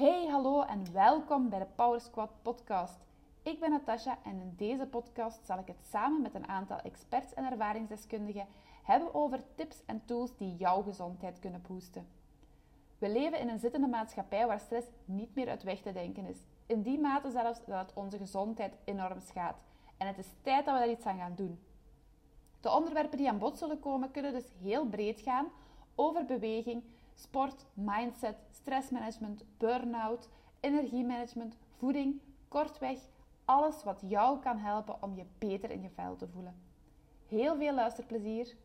Hey, hallo en welkom bij de Power Squad podcast. Ik ben Natasha en in deze podcast zal ik het samen met een aantal experts en ervaringsdeskundigen hebben over tips en tools die jouw gezondheid kunnen boosten. We leven in een zittende maatschappij waar stress niet meer uit weg te denken is. In die mate zelfs dat het onze gezondheid enorm schaadt. En het is tijd dat we daar iets aan gaan doen. De onderwerpen die aan bod zullen komen kunnen dus heel breed gaan over beweging, sport, mindset, stressmanagement, burn-out, energiemanagement, voeding, kortweg alles wat jou kan helpen om je beter in je vel te voelen. Heel veel luisterplezier!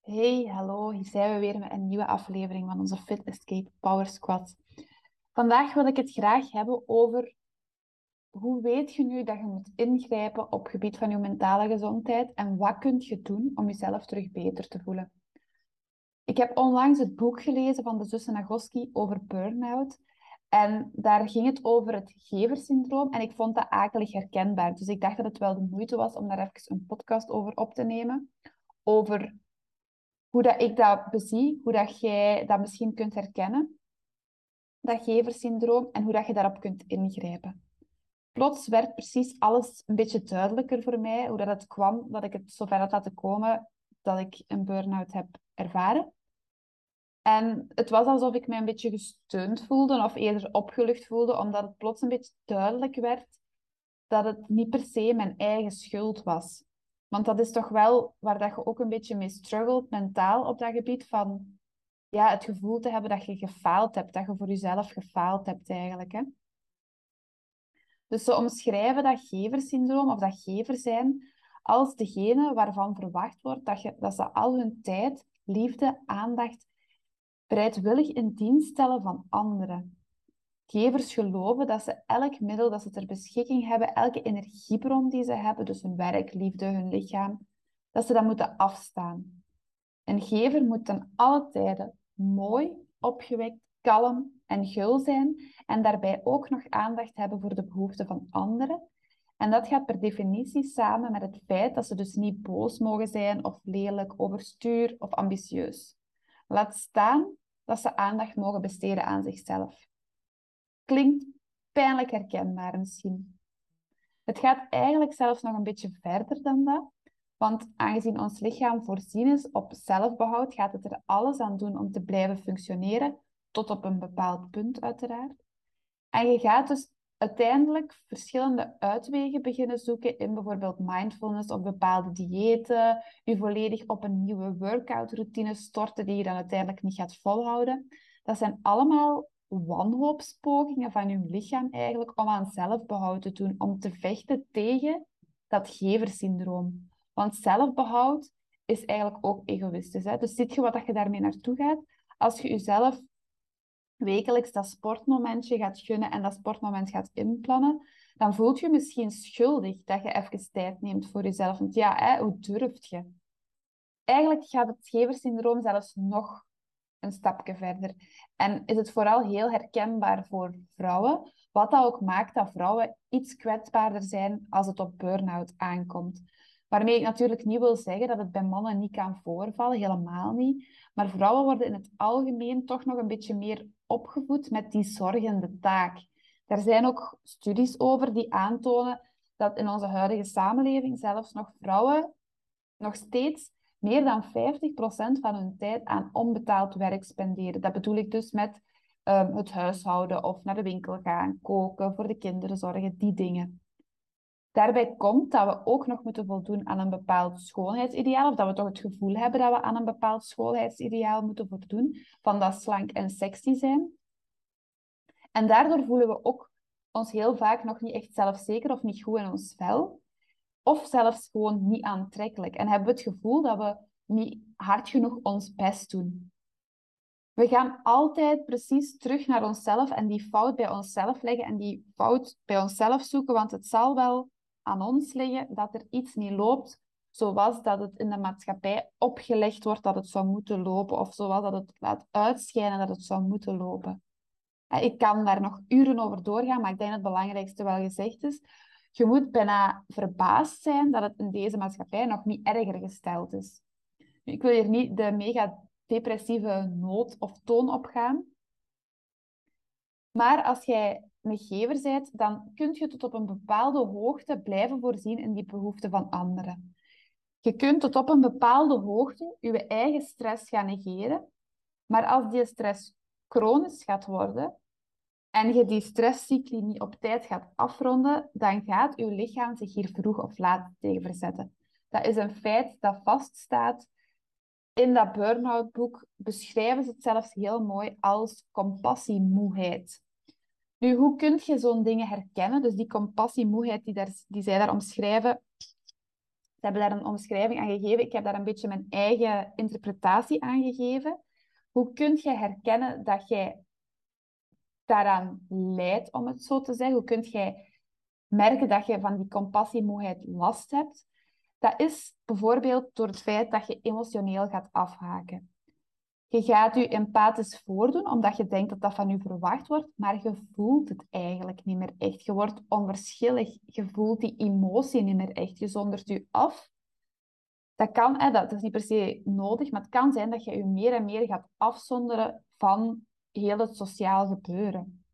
Hey, hallo, hier zijn we weer met een nieuwe aflevering van onze Fit Escape Power Squad. Vandaag wil ik het graag hebben over hoe weet je nu dat je moet ingrijpen op het gebied van je mentale gezondheid en wat kun je doen om jezelf terug beter te voelen. Ik heb onlangs het boek gelezen van de zussen Nagoski over burn-out. En daar ging het over het geversyndroom en ik vond dat akelig herkenbaar. Dus ik dacht dat het wel de moeite was om daar even een podcast over op te nemen. Over hoe dat ik dat bezie, hoe dat jij dat misschien kunt herkennen, dat geversyndroom, en hoe dat je daarop kunt ingrijpen. Plots werd precies alles een beetje duidelijker voor mij, hoe dat het kwam, dat ik het zover had laten komen dat ik een burn-out heb ervaren. En het was alsof ik mij een beetje gesteund voelde, of eerder opgelucht voelde, omdat het plots een beetje duidelijk werd dat het niet per se mijn eigen schuld was. Want dat is toch wel waar dat je ook een beetje mee struggelt mentaal op dat gebied van ja, het gevoel te hebben dat je gefaald hebt, dat je voor jezelf gefaald hebt eigenlijk. Hè? Dus ze omschrijven dat geversyndroom of dat gever zijn als degene waarvan verwacht wordt dat, je, dat ze al hun tijd, liefde, aandacht bereidwillig in dienst stellen van anderen. Gevers geloven dat ze elk middel dat ze ter beschikking hebben, elke energiebron die ze hebben, dus hun werk, liefde, hun lichaam, dat ze dat moeten afstaan. Een gever moet ten alle tijden mooi, opgewekt, kalm en gul zijn en daarbij ook nog aandacht hebben voor de behoeften van anderen. En dat gaat per definitie samen met het feit dat ze dus niet boos mogen zijn of lelijk, overstuur of ambitieus. Laat staan dat ze aandacht mogen besteden aan zichzelf. Klinkt pijnlijk herkenbaar misschien. Het gaat eigenlijk zelfs nog een beetje verder dan dat. Want aangezien ons lichaam voorzien is op zelfbehoud, gaat het er alles aan doen om te blijven functioneren, tot op een bepaald punt uiteraard. En je gaat dus uiteindelijk verschillende uitwegen beginnen zoeken in bijvoorbeeld mindfulness of bepaalde diëten, je volledig op een nieuwe workout-routine storten die je dan uiteindelijk niet gaat volhouden. Dat zijn allemaal wanhoopspogingen van je lichaam eigenlijk om aan zelfbehoud te doen, om te vechten tegen dat geversyndroom. Want zelfbehoud is eigenlijk ook egoïstisch. Hè? Dus ziet je wat je daarmee naartoe gaat? Als je jezelf wekelijks dat sportmomentje gaat gunnen en dat sportmoment gaat inplannen, dan voelt je misschien schuldig dat je even tijd neemt voor jezelf. Want ja, hè, hoe durft je? Eigenlijk gaat het geversyndroom zelfs nog een stapje verder. En is het vooral heel herkenbaar voor vrouwen, wat dat ook maakt dat vrouwen iets kwetsbaarder zijn als het op burn-out aankomt. Waarmee ik natuurlijk niet wil zeggen dat het bij mannen niet kan voorvallen, helemaal niet. Maar vrouwen worden in het algemeen toch nog een beetje meer opgevoed met die zorgende taak. Er zijn ook studies over die aantonen dat in onze huidige samenleving zelfs nog vrouwen nog steeds meer dan 50% van hun tijd aan onbetaald werk spenderen. Dat bedoel ik dus met um, het huishouden of naar de winkel gaan, koken, voor de kinderen zorgen, die dingen. Daarbij komt dat we ook nog moeten voldoen aan een bepaald schoonheidsideaal, of dat we toch het gevoel hebben dat we aan een bepaald schoonheidsideaal moeten voldoen, van dat slank en sexy zijn. En daardoor voelen we ook ons heel vaak nog niet echt zelfzeker of niet goed in ons vel, of zelfs gewoon niet aantrekkelijk. En hebben we het gevoel dat we niet hard genoeg ons best doen. We gaan altijd precies terug naar onszelf en die fout bij onszelf leggen en die fout bij onszelf zoeken, want het zal wel aan ons liggen dat er iets niet loopt zoals dat het in de maatschappij opgelegd wordt dat het zou moeten lopen, of zoals dat het laat uitschijnen dat het zou moeten lopen. Ik kan daar nog uren over doorgaan, maar ik denk dat het belangrijkste wel gezegd is. Je moet bijna verbaasd zijn dat het in deze maatschappij nog niet erger gesteld is. Ik wil hier niet de mega depressieve nood of toon opgaan. Maar als jij een bent, dan kun je tot op een bepaalde hoogte blijven voorzien in die behoeften van anderen. Je kunt tot op een bepaalde hoogte je eigen stress gaan negeren, maar als die stress chronisch gaat worden en je die stresscycli niet op tijd gaat afronden, dan gaat je lichaam zich hier vroeg of laat tegen verzetten. Dat is een feit dat vaststaat. In dat burn-out boek beschrijven ze het zelfs heel mooi als compassiemoeheid. Hoe kun je zo'n dingen herkennen? Dus die compassiemoeheid die, daar, die zij daar omschrijven, ze hebben daar een omschrijving aan gegeven. Ik heb daar een beetje mijn eigen interpretatie aan gegeven. Hoe kun je herkennen dat jij daaraan leidt, om het zo te zeggen? Hoe kun jij merken dat je van die compassiemoeheid last hebt? Dat is bijvoorbeeld door het feit dat je emotioneel gaat afhaken. Je gaat je empathisch voordoen omdat je denkt dat dat van je verwacht wordt, maar je voelt het eigenlijk niet meer echt. Je wordt onverschillig. Je voelt die emotie niet meer echt. Je zondert je af. Dat kan, hè, dat is niet per se nodig, maar het kan zijn dat je je meer en meer gaat afzonderen van heel het sociaal gebeuren.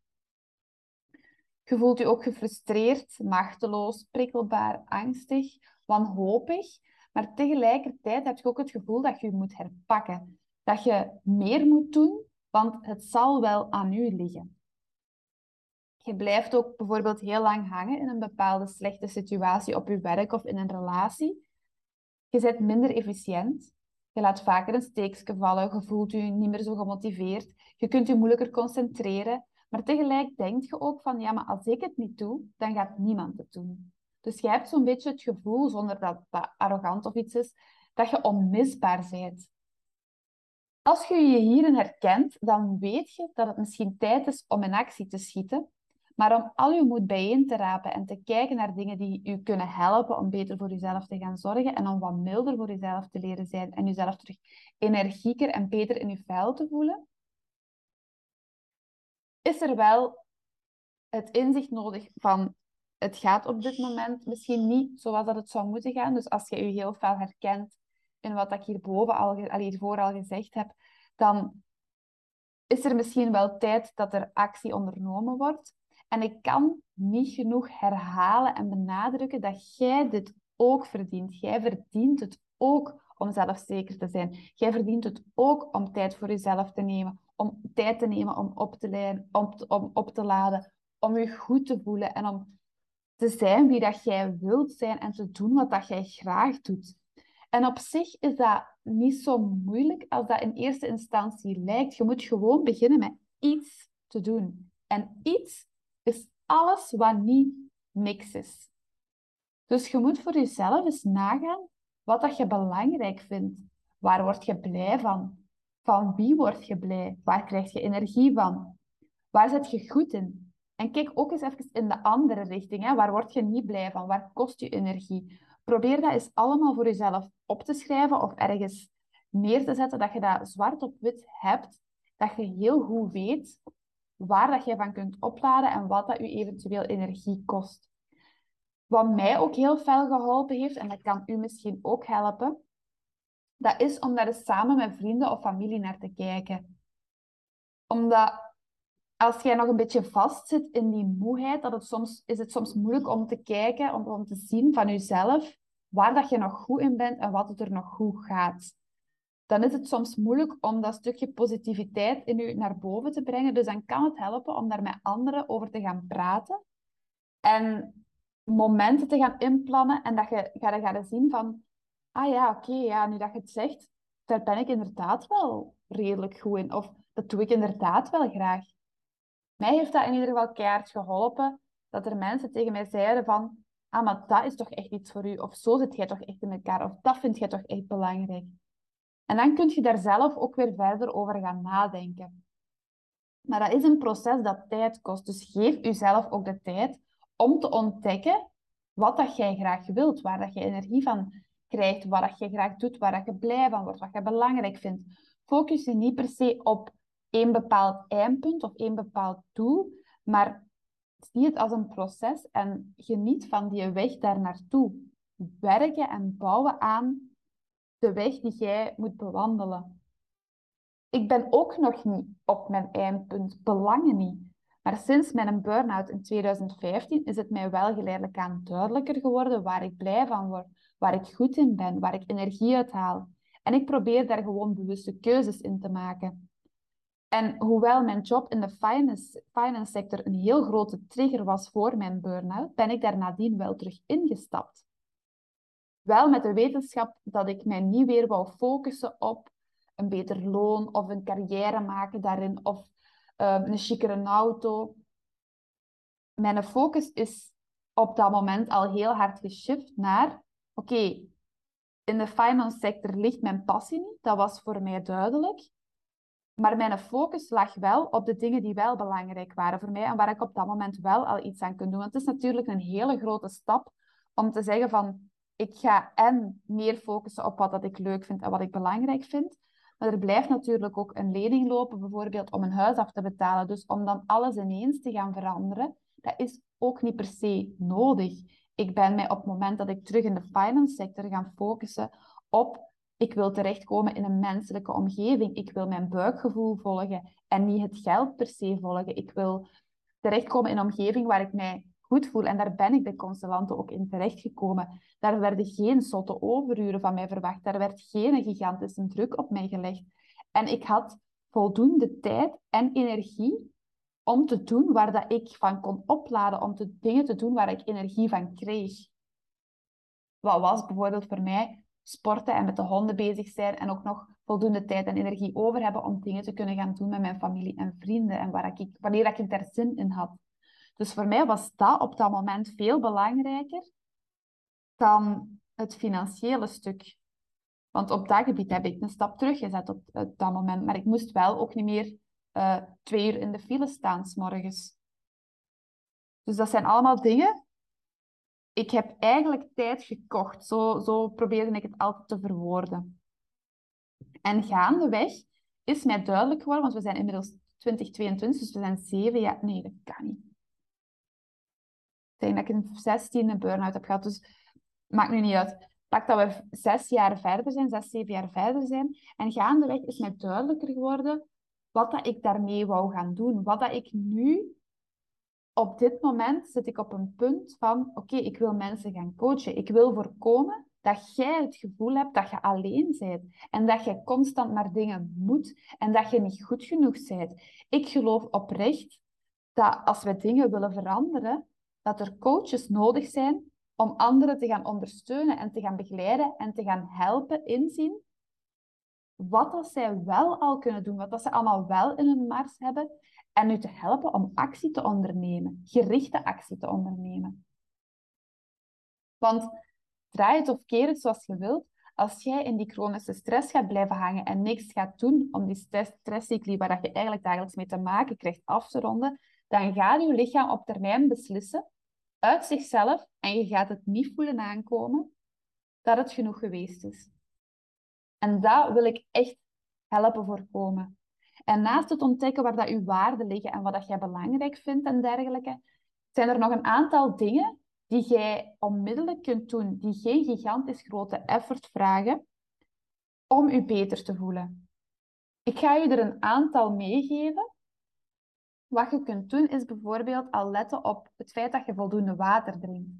Je voelt je ook gefrustreerd, machteloos, prikkelbaar, angstig, wanhopig, maar tegelijkertijd heb je ook het gevoel dat je je moet herpakken dat je meer moet doen, want het zal wel aan u liggen. Je blijft ook bijvoorbeeld heel lang hangen in een bepaalde slechte situatie op je werk of in een relatie. Je bent minder efficiënt. Je laat vaker een steekje vallen. Je voelt je niet meer zo gemotiveerd. Je kunt je moeilijker concentreren. Maar tegelijk denk je ook van, ja, maar als ik het niet doe, dan gaat niemand het doen. Dus je hebt zo'n beetje het gevoel, zonder dat dat arrogant of iets is, dat je onmisbaar bent. Als je je hierin herkent, dan weet je dat het misschien tijd is om in actie te schieten, maar om al je moed bijeen te rapen en te kijken naar dingen die u kunnen helpen om beter voor jezelf te gaan zorgen en om wat milder voor jezelf te leren zijn en jezelf terug energieker en beter in je vel te voelen, is er wel het inzicht nodig van het gaat op dit moment misschien niet zoals dat het zou moeten gaan. Dus als je je heel veel herkent in wat ik hierboven al, al hiervoor al gezegd heb, dan is er misschien wel tijd dat er actie ondernomen wordt. En ik kan niet genoeg herhalen en benadrukken dat jij dit ook verdient. Jij verdient het ook om zelfzeker te zijn. Jij verdient het ook om tijd voor jezelf te nemen, om tijd te nemen om op te, leiden, om, om op te laden, om je goed te voelen en om te zijn wie dat jij wilt zijn en te doen wat dat jij graag doet. En op zich is dat niet zo moeilijk als dat in eerste instantie lijkt. Je moet gewoon beginnen met iets te doen. En iets is alles wat niet niks is. Dus je moet voor jezelf eens nagaan wat dat je belangrijk vindt. Waar word je blij van? Van wie word je blij? Waar krijg je energie van? Waar zit je goed in? En kijk ook eens even in de andere richting. Hè? Waar word je niet blij van? Waar kost je energie? Probeer dat eens allemaal voor jezelf op te schrijven of ergens neer te zetten, dat je dat zwart op wit hebt, dat je heel goed weet waar dat je van kunt opladen en wat dat je eventueel energie kost. Wat mij ook heel fel geholpen heeft, en dat kan u misschien ook helpen, dat is om daar eens samen met vrienden of familie naar te kijken. Omdat als jij nog een beetje vastzit in die moeheid, dat het soms, is het soms moeilijk om te kijken, om, om te zien van jezelf waar dat je nog goed in bent en wat het er nog goed gaat. Dan is het soms moeilijk om dat stukje positiviteit in je naar boven te brengen. Dus dan kan het helpen om daar met anderen over te gaan praten. En momenten te gaan inplannen en dat je gaat gaan zien van, ah ja, oké, ja, nu dat je het zegt, daar ben ik inderdaad wel redelijk goed in. Of dat doe ik inderdaad wel graag. Mij heeft dat in ieder geval keihard geholpen, dat er mensen tegen mij zeiden van, ah, maar dat is toch echt iets voor u. Of zo zit jij toch echt in elkaar. Of dat vind jij toch echt belangrijk. En dan kun je daar zelf ook weer verder over gaan nadenken. Maar dat is een proces dat tijd kost. Dus geef jezelf ook de tijd om te ontdekken wat dat jij graag wilt, waar dat je energie van krijgt, wat dat je graag doet, waar dat je blij van wordt, wat je belangrijk vindt. Focus je niet per se op één bepaald eindpunt of één bepaald doel, maar zie het als een proces en geniet van die weg daar naartoe. Werken en bouwen aan de weg die jij moet bewandelen. Ik ben ook nog niet op mijn eindpunt, belangen niet. Maar sinds mijn burn-out in 2015 is het mij wel geleidelijk aan duidelijker geworden waar ik blij van word, waar ik goed in ben, waar ik energie uit haal. En ik probeer daar gewoon bewuste keuzes in te maken. En hoewel mijn job in de finance, finance sector een heel grote trigger was voor mijn burn-out, ben ik daar nadien wel terug ingestapt. Wel met de wetenschap dat ik mij niet weer wou focussen op een beter loon of een carrière maken daarin of um, een chicere auto. Mijn focus is op dat moment al heel hard geshift naar, oké, in de finance sector ligt mijn passie niet, dat was voor mij duidelijk. Maar mijn focus lag wel op de dingen die wel belangrijk waren voor mij en waar ik op dat moment wel al iets aan kon doen. Want het is natuurlijk een hele grote stap om te zeggen van ik ga en meer focussen op wat dat ik leuk vind en wat ik belangrijk vind. Maar er blijft natuurlijk ook een lening lopen, bijvoorbeeld om een huis af te betalen. Dus om dan alles ineens te gaan veranderen, dat is ook niet per se nodig. Ik ben mij op het moment dat ik terug in de finance sector ga focussen op ik wil terechtkomen in een menselijke omgeving. Ik wil mijn buikgevoel volgen en niet het geld per se volgen. Ik wil terechtkomen in een omgeving waar ik mij goed voel. En daar ben ik bij Constellante ook in terechtgekomen. Daar werden geen zotte overuren van mij verwacht. Daar werd geen gigantische druk op mij gelegd. En ik had voldoende tijd en energie om te doen waar dat ik van kon opladen, om te, dingen te doen waar ik energie van kreeg. Wat was bijvoorbeeld voor mij sporten en met de honden bezig zijn en ook nog voldoende tijd en energie over hebben om dingen te kunnen gaan doen met mijn familie en vrienden en waar ik, wanneer ik er zin in had. Dus voor mij was dat op dat moment veel belangrijker dan het financiële stuk. Want op dat gebied heb ik een stap teruggezet op, op dat moment. Maar ik moest wel ook niet meer uh, twee uur in de file staan s morgens. Dus dat zijn allemaal dingen. Ik heb eigenlijk tijd gekocht. Zo, zo probeerde ik het altijd te verwoorden. En gaandeweg is mij duidelijk geworden, want we zijn inmiddels 2022, dus we zijn zeven jaar... Nee, dat kan niet denk dat ik in 16 een burn-out heb gehad. Dus maakt nu niet uit. Pak dat we zes jaar verder zijn, zes, zeven jaar verder zijn. En gaandeweg is mij duidelijker geworden wat dat ik daarmee wou gaan doen. Wat dat ik nu, op dit moment, zit ik op een punt van, oké, ik wil mensen gaan coachen. Ik wil voorkomen dat jij het gevoel hebt dat je alleen bent. En dat je constant maar dingen moet. En dat je niet goed genoeg bent. Ik geloof oprecht dat als we dingen willen veranderen, dat er coaches nodig zijn om anderen te gaan ondersteunen en te gaan begeleiden en te gaan helpen inzien wat dat zij wel al kunnen doen, wat dat ze allemaal wel in hun mars hebben en u te helpen om actie te ondernemen, gerichte actie te ondernemen. Want draai het of keer het zoals je wilt, als jij in die chronische stress gaat blijven hangen en niks gaat doen om die stresscycli waar je eigenlijk dagelijks mee te maken krijgt af te ronden, dan gaat je lichaam op termijn beslissen uit zichzelf en je gaat het niet voelen aankomen dat het genoeg geweest is. En dat wil ik echt helpen voorkomen. En naast het ontdekken waar dat uw waarden liggen en wat dat jij belangrijk vindt en dergelijke, zijn er nog een aantal dingen die jij onmiddellijk kunt doen, die geen gigantisch grote effort vragen om u beter te voelen. Ik ga je er een aantal meegeven wat je kunt doen is bijvoorbeeld al letten op het feit dat je voldoende water drinkt.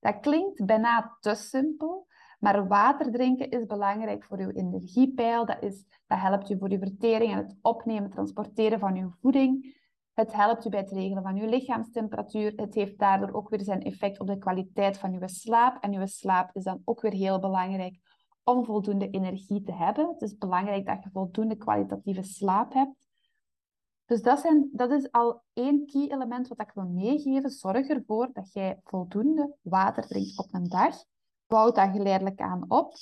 Dat klinkt bijna te simpel, maar water drinken is belangrijk voor je energiepeil. Dat, is, dat helpt je voor je vertering en het opnemen, transporteren van je voeding. Het helpt je bij het regelen van je lichaamstemperatuur. Het heeft daardoor ook weer zijn effect op de kwaliteit van je slaap. En je slaap is dan ook weer heel belangrijk om voldoende energie te hebben. Het is belangrijk dat je voldoende kwalitatieve slaap hebt. Dus dat, zijn, dat is al één key element wat ik wil meegeven. Zorg ervoor dat jij voldoende water drinkt op een dag. Bouw dat geleidelijk aan op.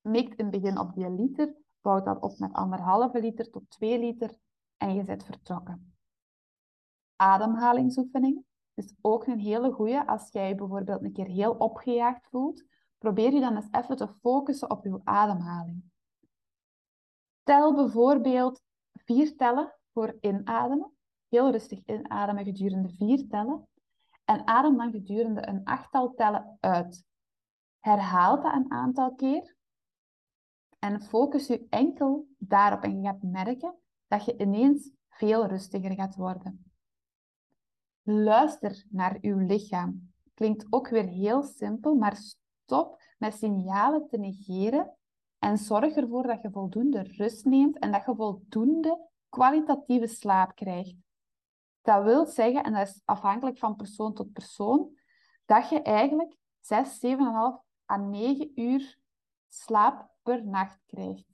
Mikt in het begin op die liter. Bouw dat op met anderhalve liter tot 2 liter. En je zit vertrokken. Ademhalingsoefening is ook een hele goede. Als jij je bijvoorbeeld een keer heel opgejaagd voelt, probeer je dan eens even te focussen op je ademhaling. Tel bijvoorbeeld vier tellen voor inademen. Heel rustig inademen gedurende vier tellen. En adem dan gedurende een achttal tellen uit. Herhaal dat een aantal keer. En focus je enkel daarop en je gaat merken dat je ineens veel rustiger gaat worden. Luister naar uw lichaam. Klinkt ook weer heel simpel, maar stop met signalen te negeren en zorg ervoor dat je voldoende rust neemt en dat je voldoende kwalitatieve slaap krijgt. Dat wil zeggen, en dat is afhankelijk van persoon tot persoon, dat je eigenlijk 6, 7,5 à 9 uur slaap per nacht krijgt.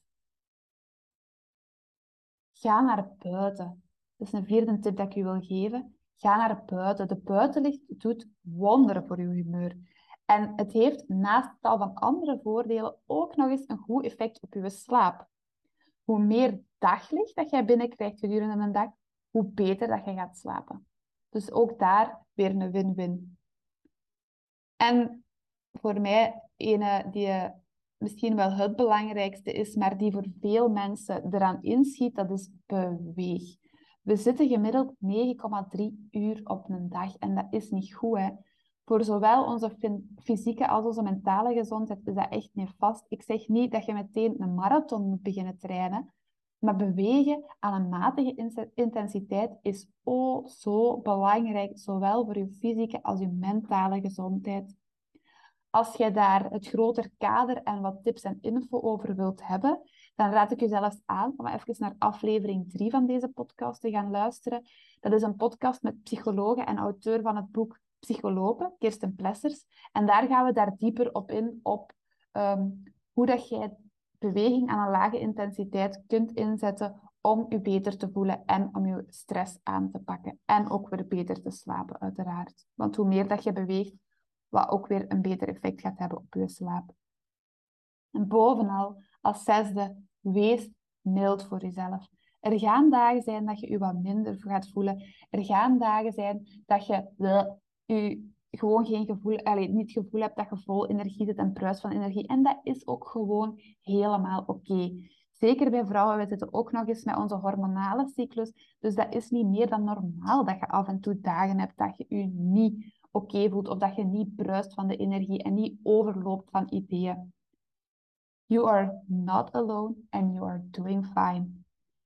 Ga naar buiten. Dat is een vierde tip dat ik je wil geven. Ga naar buiten. De buitenlicht doet wonderen voor je humeur. En het heeft naast tal van andere voordelen ook nog eens een goed effect op je slaap. Hoe meer daglicht dat jij binnenkrijgt gedurende een dag, hoe beter dat je gaat slapen. Dus ook daar weer een win-win. En voor mij, ene die misschien wel het belangrijkste is, maar die voor veel mensen eraan inschiet, dat is beweeg. We zitten gemiddeld 9,3 uur op een dag en dat is niet goed. Hè? Voor zowel onze fysieke als onze mentale gezondheid is dat echt niet vast. Ik zeg niet dat je meteen een marathon moet beginnen trainen, maar bewegen aan een matige intensiteit is oh zo belangrijk, zowel voor je fysieke als je mentale gezondheid. Als je daar het groter kader en wat tips en info over wilt hebben, dan raad ik je zelfs aan om even naar aflevering 3 van deze podcast te gaan luisteren. Dat is een podcast met psychologe en auteur van het boek Psycholopen, Kirsten Plessers. En daar gaan we daar dieper op in, op ehm, hoe dat jij beweging aan een lage intensiteit kunt inzetten om je beter te voelen en om je stress aan te pakken. En ook weer beter te slapen, uiteraard. Want hoe meer dat je beweegt, wat ook weer een beter effect gaat hebben op je slaap. En bovenal, als zesde, wees mild voor jezelf. Er gaan dagen zijn dat je je wat minder gaat voelen. Er gaan dagen zijn dat je je gewoon geen gevoel, allez, niet gevoel hebt dat je vol energie zit en pruis van energie. En dat is ook gewoon helemaal oké. Zeker bij vrouwen, we zitten ook nog eens met onze hormonale cyclus. Dus dat is niet meer dan normaal dat je af en toe dagen hebt dat je je niet oké voelt of dat je niet bruist van de energie en niet overloopt van ideeën. You are not alone and you are doing fine.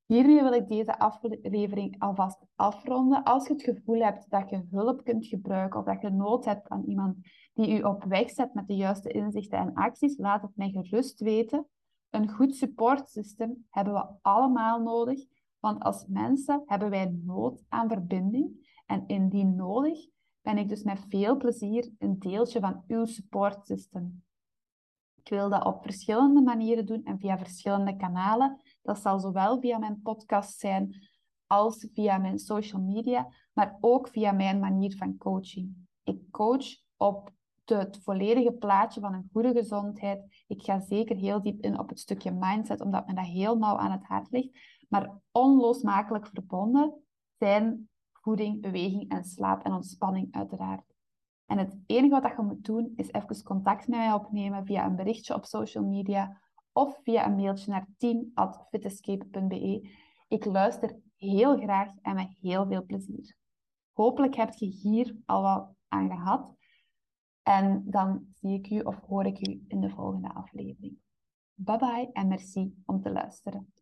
Hiermee wil ik deze aflevering alvast afronden. Als je het gevoel hebt dat je hulp kunt gebruiken of dat je nood hebt aan iemand die u op weg zet met de juiste inzichten en acties, laat het mij gerust weten. Een goed supportsysteem hebben we allemaal nodig, want als mensen hebben wij nood aan verbinding. En indien nodig, ben ik dus met veel plezier een deeltje van uw supportsysteem. Ik wil dat op verschillende manieren doen en via verschillende kanalen. Dat zal zowel via mijn podcast zijn als via mijn social media, maar ook via mijn manier van coaching. Ik coach op het volledige plaatje van een goede gezondheid. Ik ga zeker heel diep in op het stukje mindset, omdat me dat heel nauw aan het hart ligt. Maar onlosmakelijk verbonden zijn voeding, beweging en slaap en ontspanning uiteraard. En het enige wat je moet doen, is even contact met mij opnemen via een berichtje op social media of via een mailtje naar team.fitescape.be. Ik luister heel graag en met heel veel plezier. Hopelijk heb je hier al wat aan gehad. En dan zie ik u of hoor ik u in de volgende aflevering. Bye bye en merci om te luisteren.